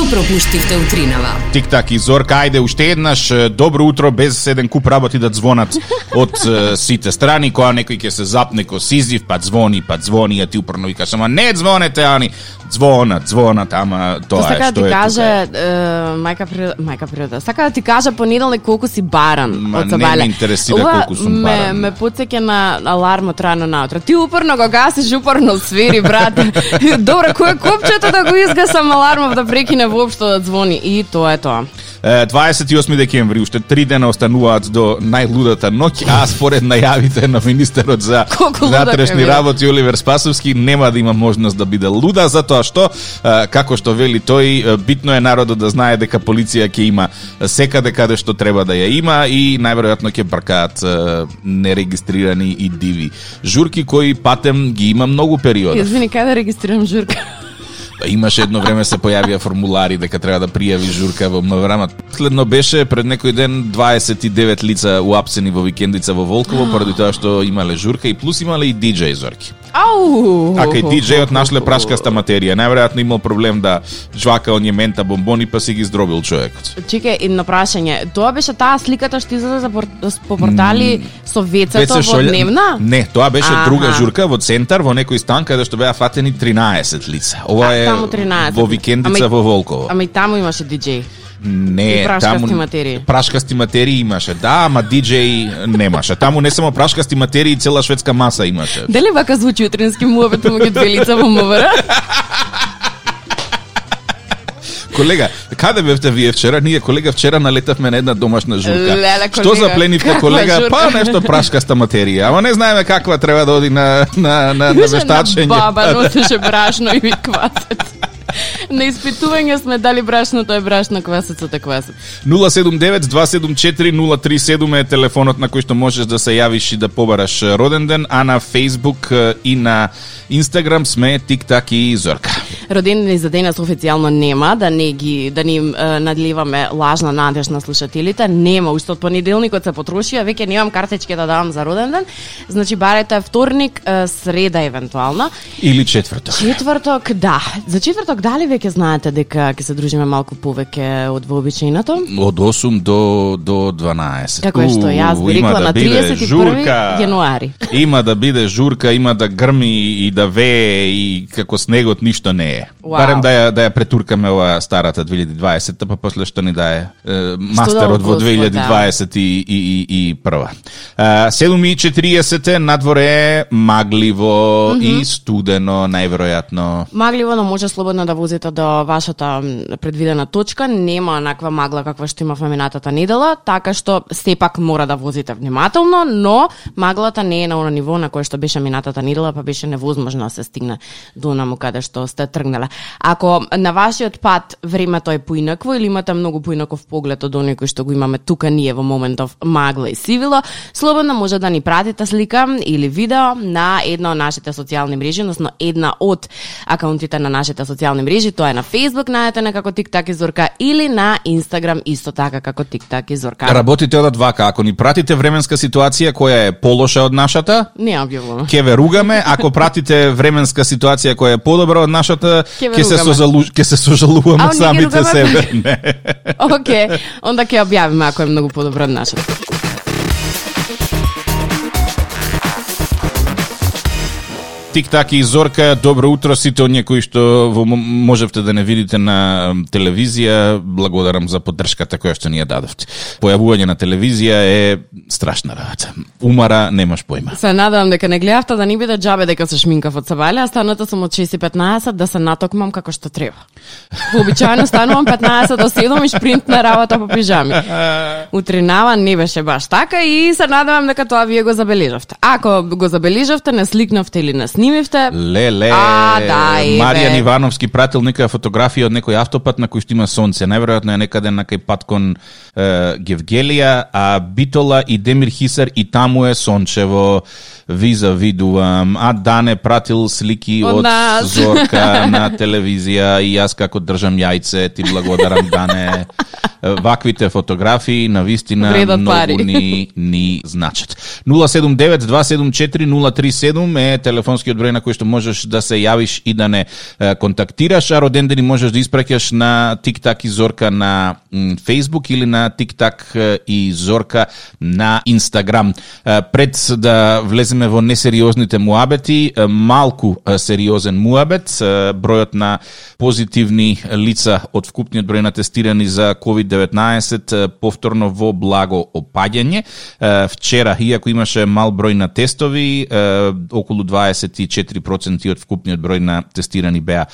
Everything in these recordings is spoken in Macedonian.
што пропуштивте утринава. Тик-так и Зорка, ајде уште еднаш добро утро без еден куп работи да звонат од сите страни, која некој ќе се запне ко Сизив, па звони, па звони, а ти упорно викаш, ама не звонете, ани звонат, звонат, ама тоа Тоа е сака да што ти е каже, тука. е, мајка природа, мајка природа. Сака да ти каже понеделник колку си баран Ма, од не Сабале. ме интересира Ова колку сум ме, баран. Ме потсеќа на алармот рано наутро. Ти упорно го гасиш, упорно свири, брате. Добро, кој е копчето да го изгасам алармов да прекине воопшто да звони и тоа е тоа. Е, 28 декември, уште три дена остануваат до најлудата ноќ, а според најавите на министерот за внатрешни работи Оливер Спасовски нема да има можност да биде луда, затоа што, е, како што вели тој, битно е народот да знае дека полиција ќе има секаде каде што треба да ја има и најверојатно ќе бркаат нерегистрирани и диви журки кои патем ги има многу периоди. Извини, кај да регистрирам журка? Па Имаше едно време се појавија формулари дека треба да пријави журка во Мноворама. Следно беше пред некој ден 29 лица уапсени во викендица во Волково поради тоа што имале журка и плюс имале и диџеј зорки. Ау! А кај диџејот нашле прашкаста материја. Најверојатно имал проблем да жвака оние мента бомбони па си ги здробил човекот. Чекај, едно прашање. Тоа беше таа сликата што излезе за по портали со вецето во дневна? Не, тоа беше Аха. друга журка во центар во некој стан каде што беа фатени 13 лица. Ова е таму 13. во викендица и- во Волково. Ама и таму имаше диџеј. Не, И прашкасти таму материи. Прашкасти материи имаше. Да, ама диџеј немаше. Таму не само прашкасти материи, цела шведска маса имаше. Дали вака звучи утрински муабет помеѓу две лица во МВР? Колега, каде бевте вие вчера? Ние колега вчера налетавме на една домашна журка. Леле, Што запленивте колега? журка? Па нешто прашкаста материја. Ама не знаеме каква треба да оди на на на, на вештачење. баба носеше брашно и квасец. На испитување сме дали брашното е брашно, квасецот е квасец. 079-274-037 е телефонот на кој што можеш да се јавиш и да побараш роден ден, а на Facebook и на Instagram сме Тик-так и Зорка. Родендени за денес официјално нема, да не ги да ни е, надливаме лажна надеж на слушателите, нема, уште од понеделникот се потрошија, веќе немам картички да давам за роден ден. Значи барете вторник, е, среда евентуално. Или четврток. Четврток, да. За четврток дали веќе знаете дека ќе се дружиме малку повеќе од вообичајното? Од 8 до до 12. Како е што јас би рекла да на биде 31 журка. јануари. Има да биде журка, има да грми и да вее и како снегот ништо не е. there. Вау. Барем да ја да ја претуркаме оваа старата 2020, па после што ни дае е, мастерот во Господ, 2020 и, и, и, и прва. Е, 7.40 надворе е магливо и студено, најверојатно. Магливо, но може слободно да возите до вашата предвидена точка. Нема онаква магла каква што имавме минатата недела, така што сепак мора да возите внимателно, но маглата не е на оно ниво на кое што беше минатата недела, па беше невозможно да се стигне до наму каде што сте тргнале. Ако на вашиот пат времето е поинакво или имате многу поинаков поглед од оној кој што го имаме тука ние во моментов магла и сивило, слободно може да ни пратите слика или видео на една од нашите социјални мрежи, односно една од акаунтите на нашите социјални мрежи, тоа е на Facebook, најдете на како Тик-так и Зорка или на Instagram исто така како Тик-так и Зорка. Работите одат вака, ако ни пратите временска ситуација која е полоша од нашата, Не објавувам. ќе ве ругаме, ако пратите временска ситуација која е подобра од нашата, Ќе ќе се созалу... ќе се сожалуваме А, самите себе. Не. Океј, онда ќе објавиме ако е многу подобро од нашата. Тик-так и Зорка, добро утро сите оние кои што во, можевте да не видите на телевизија, благодарам за поддршката која што ни ја дадовте. Појавување на телевизија е страшна работа. Умара, немаш појма. Се надевам дека не гледавте да не биде џабе дека се шминкав од Сабале, а станата сум од 6:15 да се натокмам како што треба. Вообичаено станувам 15 до 7 и шпринт на работа по пижами. Утринава не беше баш така и се надевам дека тоа вие го забележавте. Ако го забележавте, не сликнавте или не снимивте, Леле, А, да. Маријан Ивановски пратил некоја фотографија од некој автопат на кој што има сонце. Најверојатно е некаде на кај пат кон е, Гевгелија, а Битола и Демир Хисар и таму е сончево. Ви завидувам. А Дане пратил слики Од од, нас. Зорка на телевизија и јас како држам јајце, ти благодарам Дане. ваквите фотографии на вистина Вредат многу пари. ни ни значат. 079-274-037 е телефонскиот број на кој што можеш да се јавиш и да не контактираш, а родендени можеш да испраќаш на TikTok и Зорка на Facebook или на TikTok и Зорка на Instagram. Пред да влеземе во несериозните муабети, малку сериозен муабет, бројот на позитивни лица од вкупниот број на тестирани за COVID-19 повторно во благо опаѓање. Вчера, иако имаше мал број на тестови, околу 20 34% од вкупниот број на тестирани беа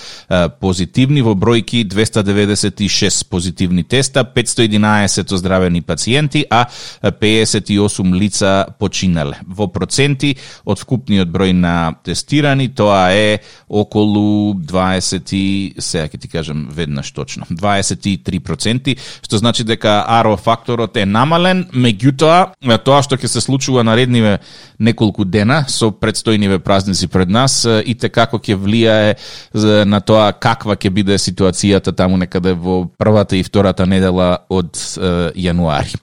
позитивни во бројки 296 позитивни теста, 511 оздравени пациенти, а 58 лица починале. Во проценти од вкупниот број на тестирани тоа е околу 20 сега ќе ти кажам веднаш точно, 23%, што значи дека аро факторот е намален, меѓутоа тоа што ќе се случува наредниве неколку дена со предстојниве празници пред нас и те како ќе влијае на тоа каква ќе биде ситуацијата таму некаде во првата и втората недела од јануари.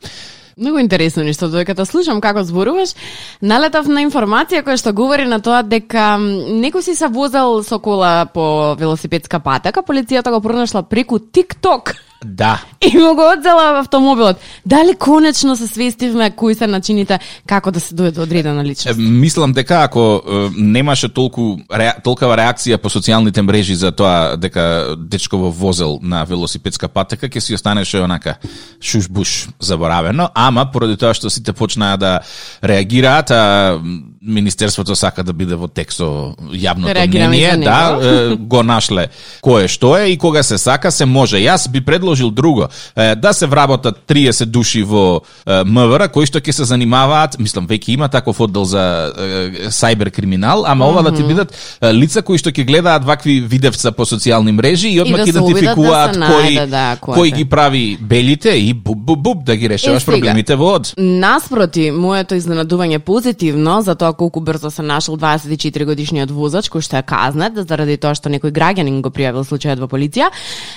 Многу интересно нешто, додека те слушам како зборуваш, налетав на информација која што говори на тоа дека некој си се возел со кола по велосипедска патека, полицијата го пронашла преку TikTok Да, и му го одзела автомобилот. Дали конечно се свестивме кои се начините како да се дојде до одредена личност? Мислам дека ако немаше толку ре, толкава реакција по социјалните мрежи за тоа дека дечково возел на велосипедска патека, ќе си останеше онака шушбуш заборавено, ама поради тоа што сите почнаа да реагираат, а Министерството сака да биде во текст со јавното Да реагираме мнение, да, е, го нашле кое што е и кога се сака се може. Јас би предложил друго, е, да се вработат 30 души во МВР кои што ќе се занимаваат, мислам веќе има таков оддел за е, сајбер криминал, ама ова да ти бидат е, лица кои што ќе гледаат вакви видевца по социјални мрежи и одмак да обидат идентификуваат да кој најде, да, кој е. ги прави белите и буп буп буп да ги решаваш проблемите во од. Наспроти, моето изненадување позитивно за тоа колку брзо се нашол 24 годишниот возач кој што е казнет заради тоа што некој граѓанин го пријавил случајот во полиција.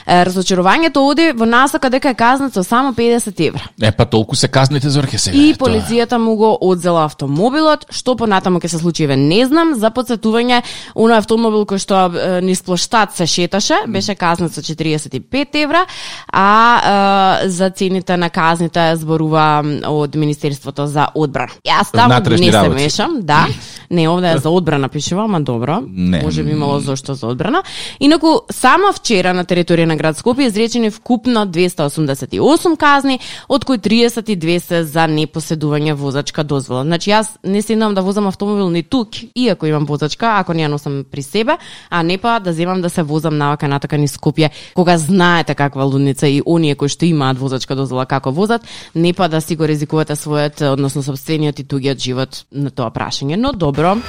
Е, разочарувањето оди во насока дека е казнет со само 50 евра. Е па толку се казните зорке сега. И полицијата му го одзела автомобилот, што понатаму ќе се случи, еве не знам, за подсетување, оној автомобил кој што е, низ плоштад се шеташе, беше казнет со 45 евра, а е, за цените на казните зборува од Министерството за одбрана. Јас таму не се мешам, да. Не, овде е за одбрана пишува, ама добро. Не. Може би имало зошто за одбрана. Инаку, само вчера на територија на град Скопје изречени вкупно 288 казни, од кои 32 се за непоседување возачка дозвола. Значи јас не седнам да возам автомобил ни тук, иако имам возачка, ако не ја носам при себе, а не па да земам да се возам навака натака ни Скопје, кога знаете каква лудница и оние кои што имаат возачка дозвола како возат, не па да си го ризикувате својот, односно собствениот и тугиот живот на тоа прашање. Но добро. dobro.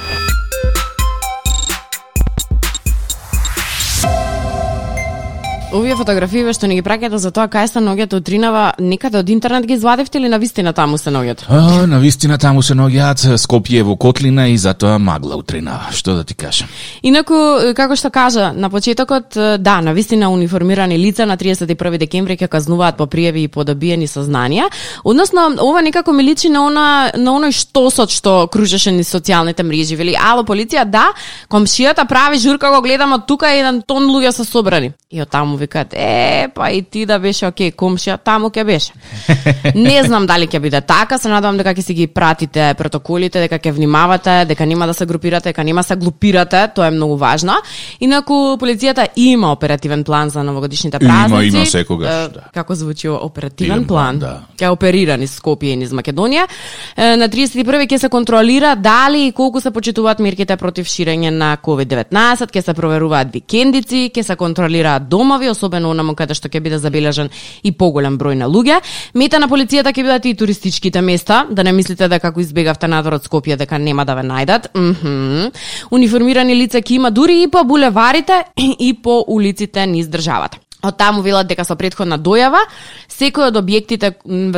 Овие фотографии што ни ги праќате за тоа кај се ноѓето утринава, некаде од интернет ги извадивте или на вистина таму се ноѓето? А, на вистина таму се ноѓаат Скопје во котлина и затоа магла утринава. Што да ти кажам? Инаку, како што кажа, на почетокот, да, на вистина униформирани лица на 31 декември ќе казнуваат по пријави и по добиени сознанија. Односно, ова некако ми личи на она на оној штосот што кружеше низ социјалните мрежи. Вели, ало полиција, да, комшијата прави журка го гледам од тука еден тон луѓе се собрани. И од таму викаат, е, па и ти да беше окей, комшија, таму ќе беше. Не знам дали ќе биде така, се надевам дека ќе си ги пратите протоколите, дека ќе внимавате, дека нема да се групирате, дека нема да се глупирате, тоа е многу важно. Инаку полицијата има оперативен план за новогодишните Има, празници. има секогаш, Е, да. Како звучи оперативен Иден план, да. Ќе оперира низ Скопје и низ Македонија. На 31 ќе се контролира дали и колку се почитуваат мерките против ширење на COVID-19, ќе се проверуваат викендици, ќе се контролираат домови, особено онаму каде што ќе биде забележан и поголем број на луѓе. Мета на полицијата ќе бидат и туристичките места, да не мислите дека како избегавте надвор од Скопје дека нема да ве најдат. Мхм. Униформирани лица ќе има дури и по булеварите и по улиците низ државата. Од таму велат дека со предходна дојава, секој од објектите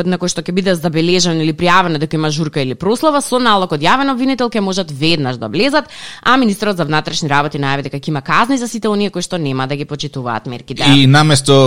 на кои што ќе биде забележан или пријавено дека има журка или прослава, со налог од јавен обвинител ќе можат веднаш да влезат, а министерот за внатрешни работи најави дека ќе има казни за сите оние кои што нема да ги почитуваат мерките. И наместо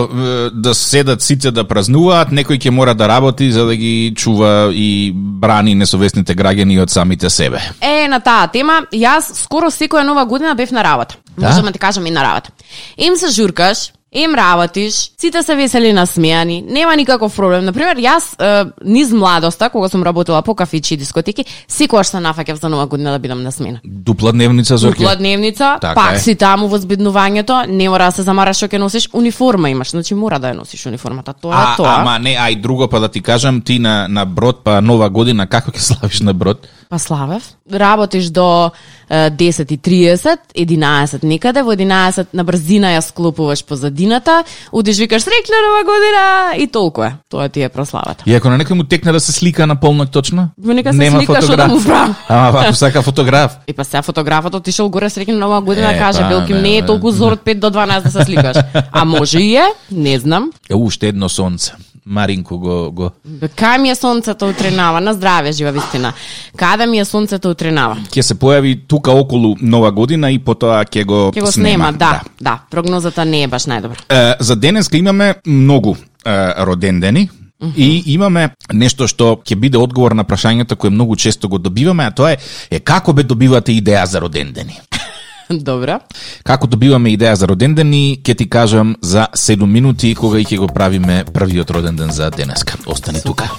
да седат сите да празнуваат, некој ќе мора да работи за да ги чува и брани несовесните граѓани од самите себе. Е, на таа тема, јас скоро секоја нова година бев на работа. Да? Можеме да ти кажам и на работа. Им се журкаш, им работиш, сите се весели насмејани, нема никаков проблем. Например, јас е, низ младоста, кога сум работела по кафичи и дискотеки, секогаш се нафаќав за нова година да бидам насмена. Дупла дневница, Зорке? Дупла дневница, Така пак е. си таму во збиднувањето, не мора да се замараш што ќе носиш, униформа имаш, значи мора да ја носиш униформата. Тоа А, тоа. ама не, а и друго па да ти кажам, ти на, на брод, па нова година, како ќе славиш на брод? Па славев. Работиш до е, 10.30, 11 некаде, во 11 на брзина ја склопуваш позадината, удиш викаш срекна нова година и толку е. Тоа ти е прославата. И ако на некој му текне да се слика на полнок точно? Ме нека се слика, што да му правам. Ама, ако сака фотограф. И па сега фотографот отишол горе срекна нова година, Е, каже, па, Белким, не, не е толку зор од 5 до 12 да се сликаш. А може и е, не знам. Е, уште едно сонце. Маринко го, го... Кај ми е сонцето утренава, на здраве, жива вистина. Каде ми е сонцето утренава? Ќе се појави тука околу нова година и потоа ќе го, Ќе го снема, да, да. Прогнозата не е баш најдобра. Е, за денеска имаме многу е, родендени, И имаме нешто што ќе биде одговор на прашањата кои многу често го добиваме, а тоа е, е како бе добивате идеја за родендени? Добра. Како добиваме идеја за родендени, ќе ти кажам за 7 минути кога и ќе го правиме првиот роденден за денеска. Остани тука.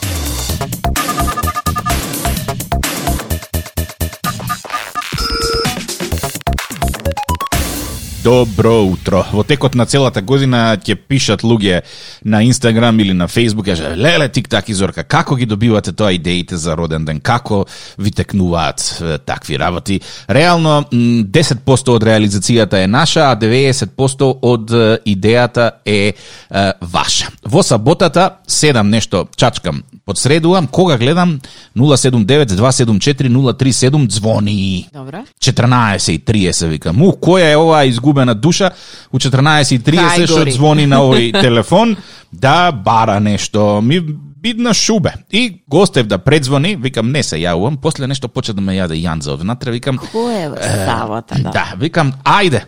Добро утро. Во текот на целата година ќе пишат луѓе на Инстаграм или на Фейсбук, кажа, леле, тик так изорка, како ги добивате тоа идеите за роден ден, како ви текнуваат такви работи. Реално, м, 10% од реализацијата е наша, а 90% од идејата е, е ваша. Во саботата, седам нешто, чачкам, подсредувам, кога гледам 079-274-037 звони. Добра. 14.30 викам. У, која е оваа изгубена душа у 14.30 Кај што звони на овој телефон да бара нешто. Ми бидна шубе. И гостев да предзвони, викам не се јавувам, после нешто почна да ме јаде јанза од внатре, викам Кој е ставата, да. да, викам, ајде.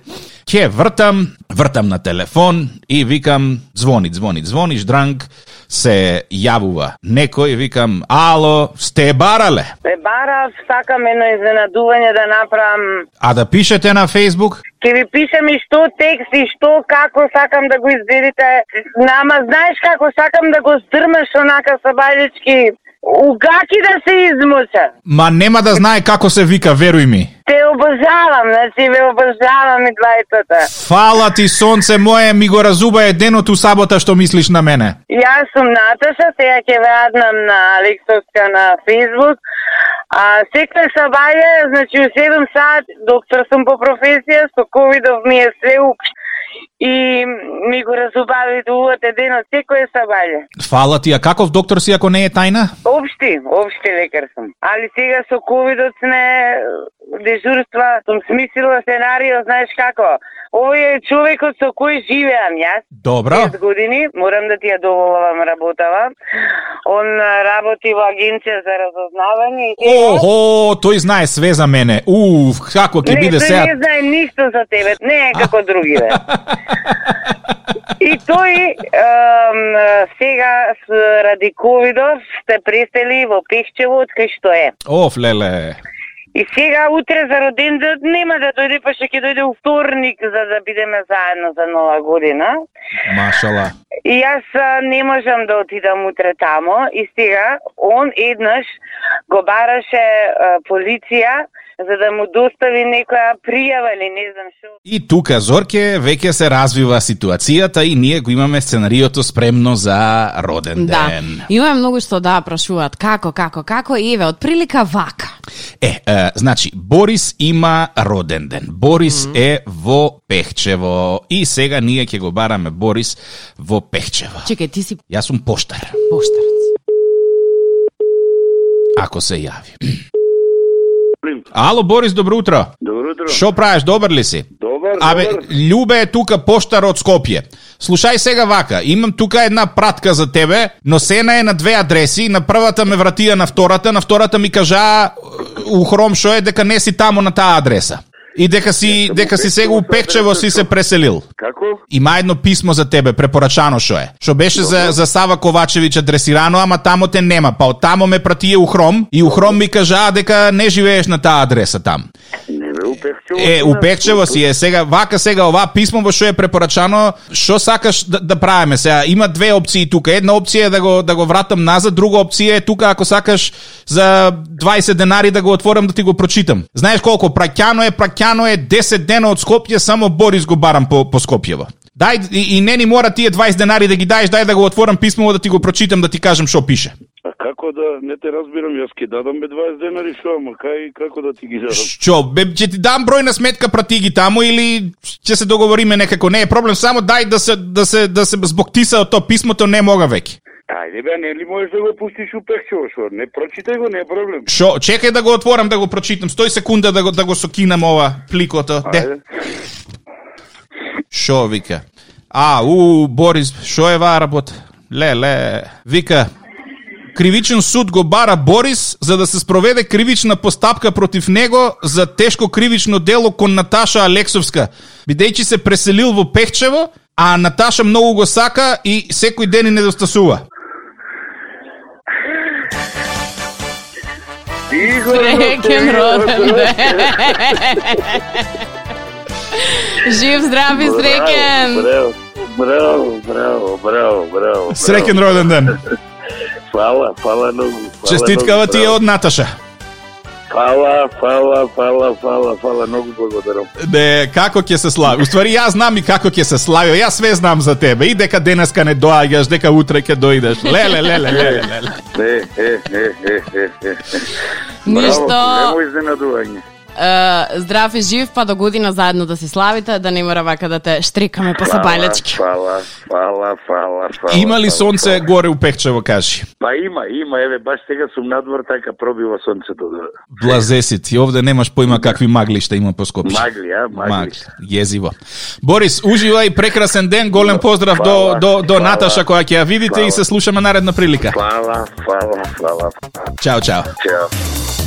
Ќе вртам, вртам на телефон и викам, звони, звони, звони, дранг, се јавува некој, викам, ало, сте барале? Се барав, сакам едно изненадување да направам. А да пишете на Фейсбук? Ќе ви пишем и што текст и што како сакам да го изведите. Нама знаеш како сакам да го здрмаш онака сабајлички. Угаки да се измуча. Ма нема да знае како се вика, веруј ми. Те обожавам, значи ве обожавам и двајцата. Фала ти, сонце мое, ми го разуба е денот у сабота што мислиш на мене. Јас сум Наташа, сега ќе ве аднам на Лексовска на Фейсбук. А секој сабаје, значи у 7 сат, доктор сум по професија, со ковидов ми е све. И ми го разубавидувате денот секој сабаје. Фала ти, а каков доктор си ако не е тајна? Обшти, обшти лекар сум. Али сега со ковидот сме дежурства, сум смислила сценарио, знаеш како. Овој е човекот со кој живеам јас. Добро. 6 години, морам да ти ја доволувам работава. Он работи во агенција за разузнавање сега... Охо, тој знае све за мене. Уф, како ќе не, биде тој сега. не знае ништо за тебе, не е како другиве. И тој ем, сега ради ковидов сте престели во Пешчево од кај што е. Оф, леле. И сега утре за роден ден нема да дојде, па ќе дојде у вторник за да бидеме заедно за нова година. Машала. И јас не можам да отидам утре тамо и сега он еднаш го бараше а, полиција за да му достави некоја пријава или не знам што. И тука, Зорке, веќе се развива ситуацијата и ние го имаме сценариото спремно за роден Да. ден. Има многу што да прашуваат како, како, како, еве, од прилика вака. Е, е, значи, Борис има роден ден. Борис е во Пехчево. И сега ние ќе го бараме Борис во Пехчево. Чекај, ти си Јас сум поштар, поштарец. ако се јави. Ало, Борис, добро утро. Добро утро. Шо правиш, добар ли си? Добар Абе, добар. Љубе е тука поштар од Скопје. Слушај сега вака, имам тука една пратка за тебе, но сена е на две адреси, на првата ме вратија на втората, на втората ми кажаа у Хром шо е дека не си тамо на таа адреса. И дека си дека си сега у Пекчево, си се преселил. Како? Има едно писмо за тебе, препорачано што е. Што беше за, за Сава Ковачевиќ адресирано, ама тамо те нема. Па од тамо ме пратие у Хром и у Хром ми кажаа дека не живееш на таа адреса там. Не бе, у Пекчево. Е, у Пекчево си е сега, вака сега оваа писмо во што е препорачано, што сакаш да, да правиме сега? Има две опции тука. Една опција е да го да го вратам назад, друга опција е тука ако сакаш за 20 денари да го отворам да ти го прочитам. Знаеш колку праќано е, праќано е 10 дена од Скопје, само Борис го барам по по Скопјево. Дај и, и не ни мора тие 20 денари да ги даеш, дај да го отворам писмово да ти го прочитам да ти кажам што пише. Како да не те разбирам, јас ќе дадам бе 20 денари шо, ама кај како да ти ги дадам? Што, бе, ќе ти дам бројна сметка, прати ги таму или ќе се договориме некако. Не е проблем, само дај да се да се да се збоктиса од тоа писмото не мога веќе. Ајде бе, не ли можеш да го пуштиш у шо? Не прочитај го, не е проблем. Шо, чекај да го отворам да го прочитам. Стој секунда да го да го сокинам ова пликото. Де? Ајде. Шо вика? А, у Борис, шо е ваа работа? Ле, ле, вика Кривичен суд го бара Борис за да се спроведе кривична постапка против него за тешко кривично дело кон Наташа Алексовска, бидејќи се преселил во Пехчево, а Наташа многу го сака и секој ден и недостасува. Среќен роден ден. Жив, здрав и среќен. Браво, браво, браво, браво, браво. Среќен роден ден. Фала, фала многу. фала Честиткава ти е од Наташа. Фала, фала, фала, фала, фала, многу благодарам. Де, како ќе се слави? Уствари, јас знам и како ќе се слави. Јас све знам за тебе. И дека денеска не доаѓаш, дека утре ќе дојдеш. Леле, леле, леле, леле. Е, е, е, е, е, е. Ништо. Браво, немо изненадување. Здрав и жив, па до година заедно да си славите, да не мора вака да те штрикаме по сабајлечки. Фала, фала, фала, фала. Има ли сонце фала. горе у Пекчево, кажи? Па има, има, еве, баш сега сум надвор, така пробива сонцето. Да. Блазе си ти, овде немаш поима какви маглишта има по Скопје. Магли, а, магли. Магли. Језиво. Борис, уживај, прекрасен ден, голем поздрав до, Фала, до, до фала, Наташа која ќе ја видите фала. и се слушаме наредна прилика. Фала, фала, фала. Чао, чао. Чао.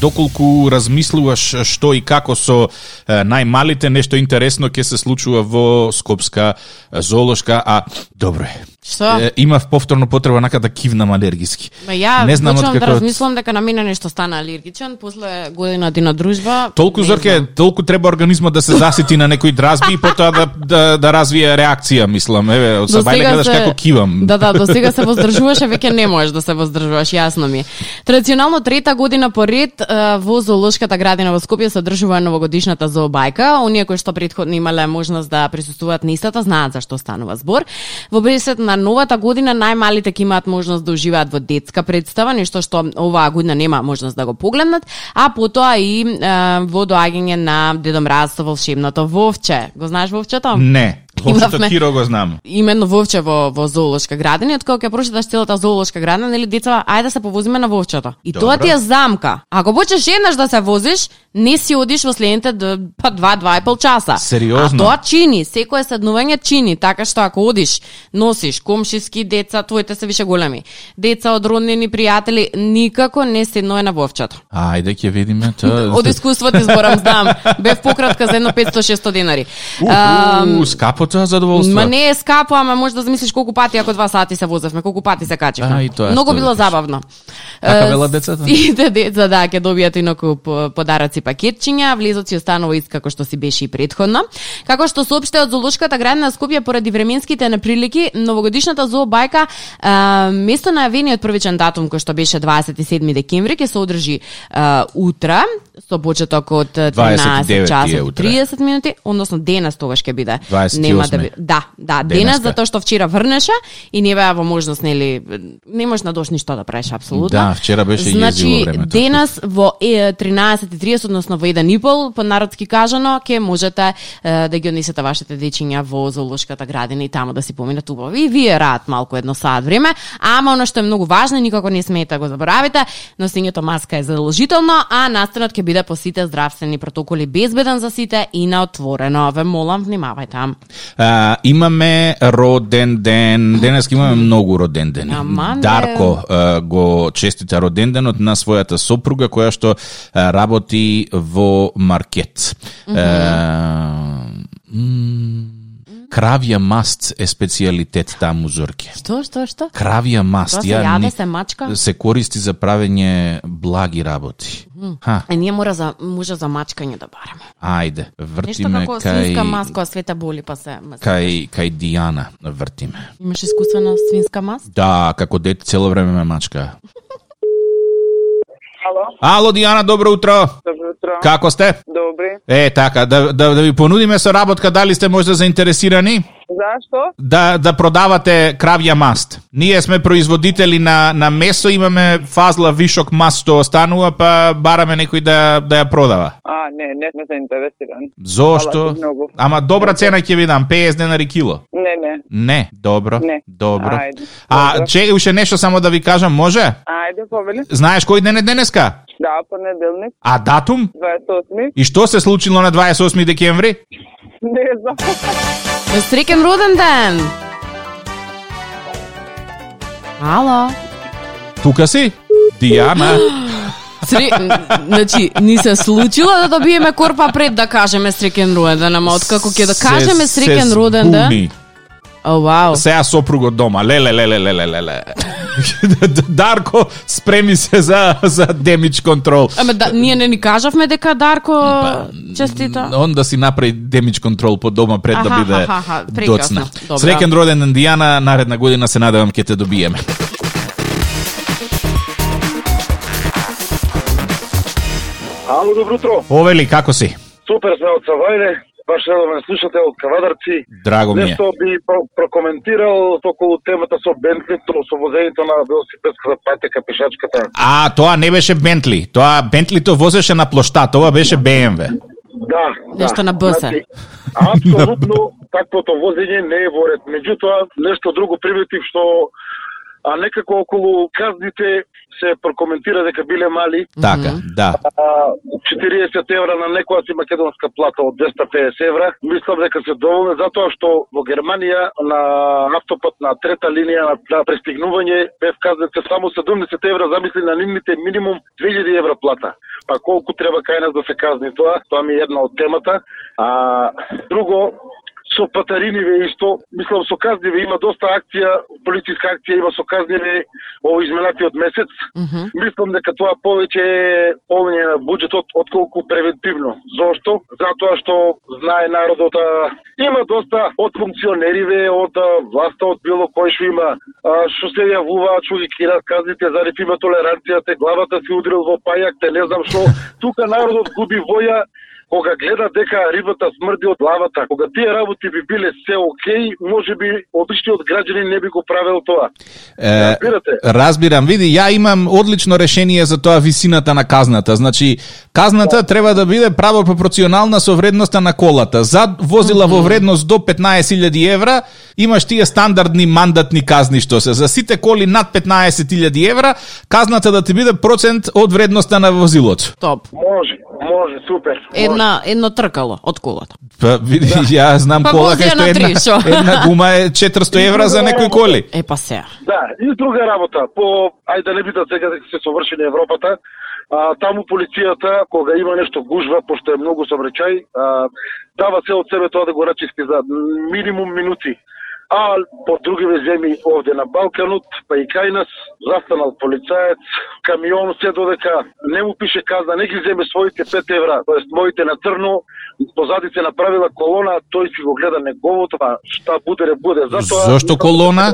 Доколку размислуваш што и како со најмалите, нешто интересно ќе се случува во Скопска зоолошка, а добро е. Што? Е, имав повторно потреба нака да кивнам алергиски. Ма ја Не знам од да како- размислам дека на мене нешто стана алергичен после година дина дружба. Толку зорке, толку треба организмот да се засити на некои дразби и потоа да, да, да развие реакција, мислам. Еве, од сабајле гледаш се- како кивам. Да, да, до сега се воздржуваше, веќе не можеш да се воздржуваш, јасно ми. е. Традиционално трета година поред во зоолошката градина во Скопје се одржува новогодишната зообајка. Оние кои што претходно имале можност да присуствуваат на истата знаат за што станува збор. Во бесед на новата година најмалите ќе имаат можност да уживаат во детска представа, нешто што оваа година нема можност да го погледнат, а потоа и е, во доаѓање на Дедо Мраз со волшебното вовче. Го знаеш вовчето? Не. Вовчето Имавме- Киро го знам. именно вовче во, во зоолошка градина, од кога ќе прочиташ целата зоолошка градина, нели деца, ајде да се повозиме на вовчето. И Добро. тоа ти е замка. Ако почнеш еднаш да се возиш, не си одиш во следните па два, два и пол часа. Сериозно? А тоа чини, секое седнување чини, така што ако одиш, носиш комшиски деца, твоите се више големи. Деца од роднини пријатели, никако не седнува на вовчето. Ајде ќе видиме тоа. Од искуство ти зборам, знам. Бев пократка за едно 500-600 денари. Ам, Уу, скапо тоа задоволство. Ма не е скапо, ама може да замислиш колку пати ако два сати се возевме, колку пати се качевме. А, и тоа е Многу било забавно. Така Е, велат децата? Сите деца да ќе добијат инаку по- подароци пакетчиња, влезот си останува ист како што си беше и предходно. Како што соопште од зоолошката градина на Скопје поради временските неприлики, новогодишната зообајка е, место на јавениот првичен датум кој што беше 27 декември ќе се одржи е, утре со почеток од 13 29 часот е и утре. 30 минути, односно денес тогаш ќе биде. 28. Нема да би... Да, да, денес Денеска. затоа што вчера врнеше и не беа во можност нели не можеш на дош ништо да правиш апсолутно. Да, вчера беше значи, језиво времето. денес во е, 13:30 односно во еден и пол, по народски кажано, ќе можете е, да ги однесете вашите дечиња во зоолошката градина и таму да си поминат убаво. И вие раат малку едно саат време, ама оно што е многу важно и никако не смеете да го заборавите, носењето маска е задолжително, а настанот ќе биде по сите здравствени протоколи безбеден за сите и на отворено. Ве молам, внимавајте. А, имаме роден ден. Денес имаме многу роден. Аман, бе. Дарко а, го честита роден денот на својата сопруга која што а, работи во маркет. А, м, Кравја маст е специјалитет таму Зорке. Што, што, што? Кравја маст. Тоа се ја јаде, се мачка? Се користи за правење благи работи. Ха, Е, ние мора за може за мачкање да бараме. ајде, Нешто вртиме како свинска кај маска, света боли па се. кај кај Дијана вртиме. Имаш искуствена свинска маска? Да, како дете цело време ме мачка. Ало, Ало Дијана, добро утро. добро утро. Како сте? Добри. Е, така, да, да, да ви понудиме со работка, дали сте можда заинтересирани? Зашто? Да, да продавате кравја маст. Ние сме производители на, на месо, имаме фазла вишок маст што останува, па бараме некој да, да ја продава. А, не, не сме заинтересирани. Зошто? Ама добра цена ќе ви дам, 50 денари кило. Не, не. Не, добро. Не. Добро. Ајде, А, добро. че уште нешто само да ви кажам, може? Ајде, повели. Знаеш кој ден е денеска? Да, понеделник, А датум? 28. И што се случило на 28 декември? Не знам. Бе, Среќен роден ден! Ало? Тука си? Дијана. Сре... Значи, ни се случило да добиеме корпа пред да кажеме среќен роден ден, ама откако ќе да кажеме среќен се роден ден. О, вау. Сега сопругот дома. Леле, леле, леле, леле. Дарко, спреми се за, за демидж контрол. Ама да, ние не ни кажавме дека Дарко Па, честита. Он да си направи демидж контрол по дома пред да Аха, биде аха, доцна. Среќен роден ден Дијана, наредна година се надевам ќе те добиеме. Ало, добро утро. Овели, како си? Супер сме од Савајле. Ваш редовен слушател од Кавадарци. Драго ми е. Нешто би про- прокоментирал околу темата со Бентлито, со возењето на велосипедската патека, пешачката. А, тоа не беше Бентли. Тоа Бентлито возеше на плоштад, ова беше БМВ. Да, Нешто да. на БС. Значи, Апсолутно таквото возење не е во ред. Меѓутоа, нешто друго приметив што а некако околу казните се прокоментира дека биле мали, Така, да. а, 40 евра на некоја си македонска плата од 250 евра. Мислам дека се доволни затоа што во Германија на автопат на трета линија на, на пристигнување бев казните само 70 евра, замисли на нивните минимум 2000 евра плата. Па колку треба кај нас да се казни тоа, тоа ми е една од темата. А друго, со патариниве исто, мислам со казниве има доста акција, полициска акција има со казниве ово изминатиот месец. Мгм. Мислам дека тоа повеќе е полнење на буџетот отколку превентивно. Зошто? Затоа што знае народот а, има доста од функционериве, од а, власта, од било кој што има а, што се јавуваат, што ги кират казните за има толеранција, те главата си удрил во пајак, те не знам што. Тука народот губи воја кога гледа дека рибата смрди од главата, кога тие работи би биле се окей, може би обичниот граѓанин не би го правил тоа. Е, Разбирате? разбирам, види, ја имам одлично решение за тоа висината на казната. Значи, казната треба да биде право пропорционална со вредноста на колата. За возила во вредност до 15.000 евра, имаш тие стандардни мандатни казни што се. За сите коли над 15.000 евра, казната да ти биде процент од вредноста на возилото. Топ. Може, може, супер. може. Една, едно тркало од колата. Па, види, ја знам Па кола кај што на една, една гума е 400 евра за некои коли. Е, па се. Да, и друга работа. По ајде да не бидат сега дека се совршени Европата, а, таму полицијата кога има нешто гужва, пошто е многу сообраќај, а, дава се од себе тоа да го рачисти за минимум минути. А по другиве земји овде на Балканот, па и кај нас, застанал полицаец, камион се додека не му пише казна, не ги земе своите 5 евра, тоест моите на црно, позади се направила колона, тој си го гледа неговото, па шта буде, не буде. Затоа, Зошто колона?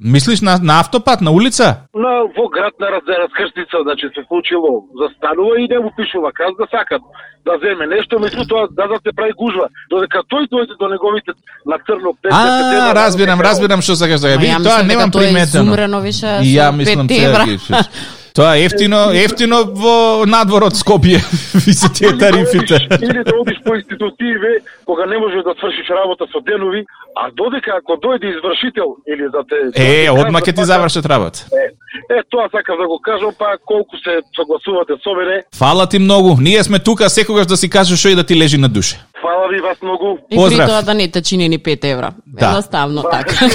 Мислиш на, на автопат, на улица? на во град на раз- раскрстица, значи се случило, застанува и не му пишува казна, сакат да земе нешто, меѓутоа да да се прави гужва. Додека тој дојде до неговите на црно 5 А, разбирам, разбирам што сакаш да види. ја Тоа мислам дека немам тоа е приметено. изумрено више ја мислам Тоа е ефтино, ефтино во надвор од Скопје. Ви се тие тарифите. Или да одиш по институтиве, кога не можеш да свршиш работа со денови, а додека ако дојде извршител или да те... Е, да одма ќе ти завршат работа. Е, е, тоа сакав да го кажам, па колку се согласувате со мене. Фала ти многу. Ние сме тука секогаш да си кажеш што и да ти лежи на душе. Фала ви вас многу. И Поздрав. при тоа да не те чини ни 5 евра. Да. Едноставно така.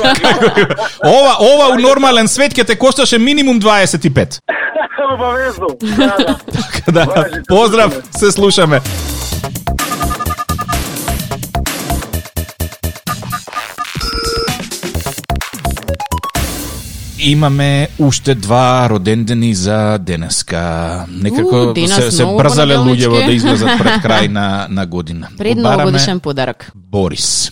Ова, ова у нормален свет ќе те кошташе минимум 25. Обавезно. Да, да. да, Важи, поздрав, се слушаме. Имаме уште два родендени за денеска. Некако У, денес се, се брзале луѓево да излезат пред крај на, на година. Пред новогодишен подарок. Борис.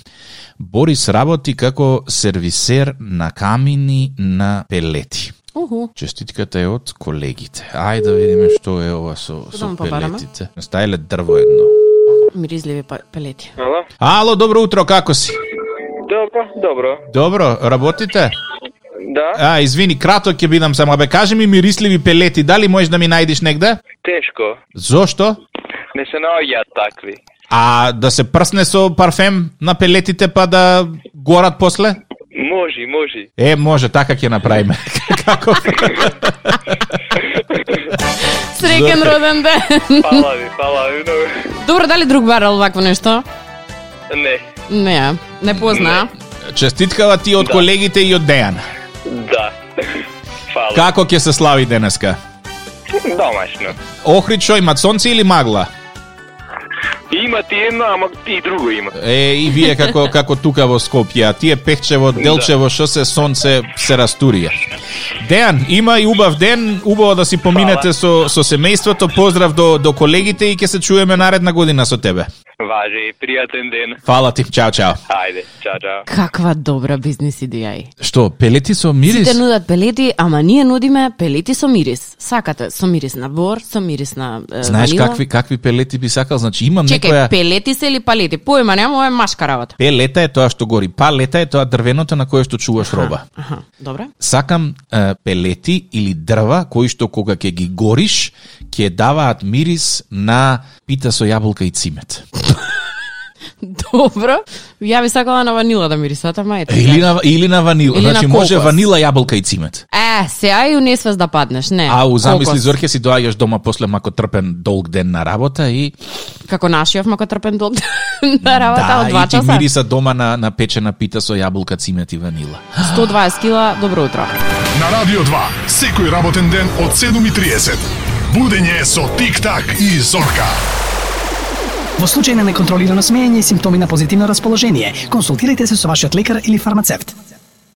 Борис работи како сервисер на камини на пелети. Уху. Честитката е од колегите. Ајде да видиме што е ова со, Да со побараме. пелетите. Стајле дрво едно. Миризливи па- пелети. Ало? Ало, добро утро, како си? Добро, добро. Добро, работите? Да, А, извини, краток ќе бидам само. Бе, кажи ми мирисливи пелети, дали можеш да ми најдеш негде? тешко. Зошто? Не се наоѓаат такви. А да се прсне со парфем на пелетите па да горат после? Можи, можи. Е, може, така ќе направиме. Како? Среќен роден ден. Фала ви, фала ви многу. Добро, дали друг барал вакво нешто? Не, Не, не позна. Честиткава ти од Да. колегите и од Дејан. Да. Како ќе се слави денеска? Домашно. Охрид шо имат сонце или магла? Има ти едно, ама и друго има. Е, и вие како како тука во Скопје, а тие пехчево, делчево, што се сонце се растурија. Дејан, има и убав ден, убаво да си поминете со со семејството. Поздрав до до колегите и ќе се чуеме наредна година со тебе. Важи, пријатен ден. Фала ти, чао чао. Ајде, чао, чао. Каква добра бизнис идеја е. Што, пелети со мирис? Сите нудат пелети, ама ние нудиме пелети со мирис. Сакате со мирис на бор, со мирис на е, Знаеш ванила. какви какви пелети би сакал? Значи имам Чекај, некоја пелети се или палети? Појма нема, ова е машка работа. Пелета е тоа што гори, палета е тоа дрвеното на кое што чуваш роба. Аха, добре. Сакам е, пелети или дрва кои што кога ќе ги гориш, ќе даваат мирис на пита со јаболка и цимет. Добро. Ја би сакала на ванила да мирисат, ама ете. Или на или на ванила, Или на значи може кокос. ванила, јаболка и цимет. Е, сега и не свес да паднеш, не. А у замисли. Зорке си доаѓаш дома после мако трпен долг ден на работа и Како нашиот мако трпен долг на работа да, од два и ти часа. мириса дома на на печена пита со јаболка, цимет и ванила. 120 кила, добро утро. На Радио 2, секој работен ден од 7.30. Будење со Тик-так и Зорка. Во случај на неконтролирано смеење и симптоми на позитивно расположение, консултирайте се со вашиот лекар или фармацевт.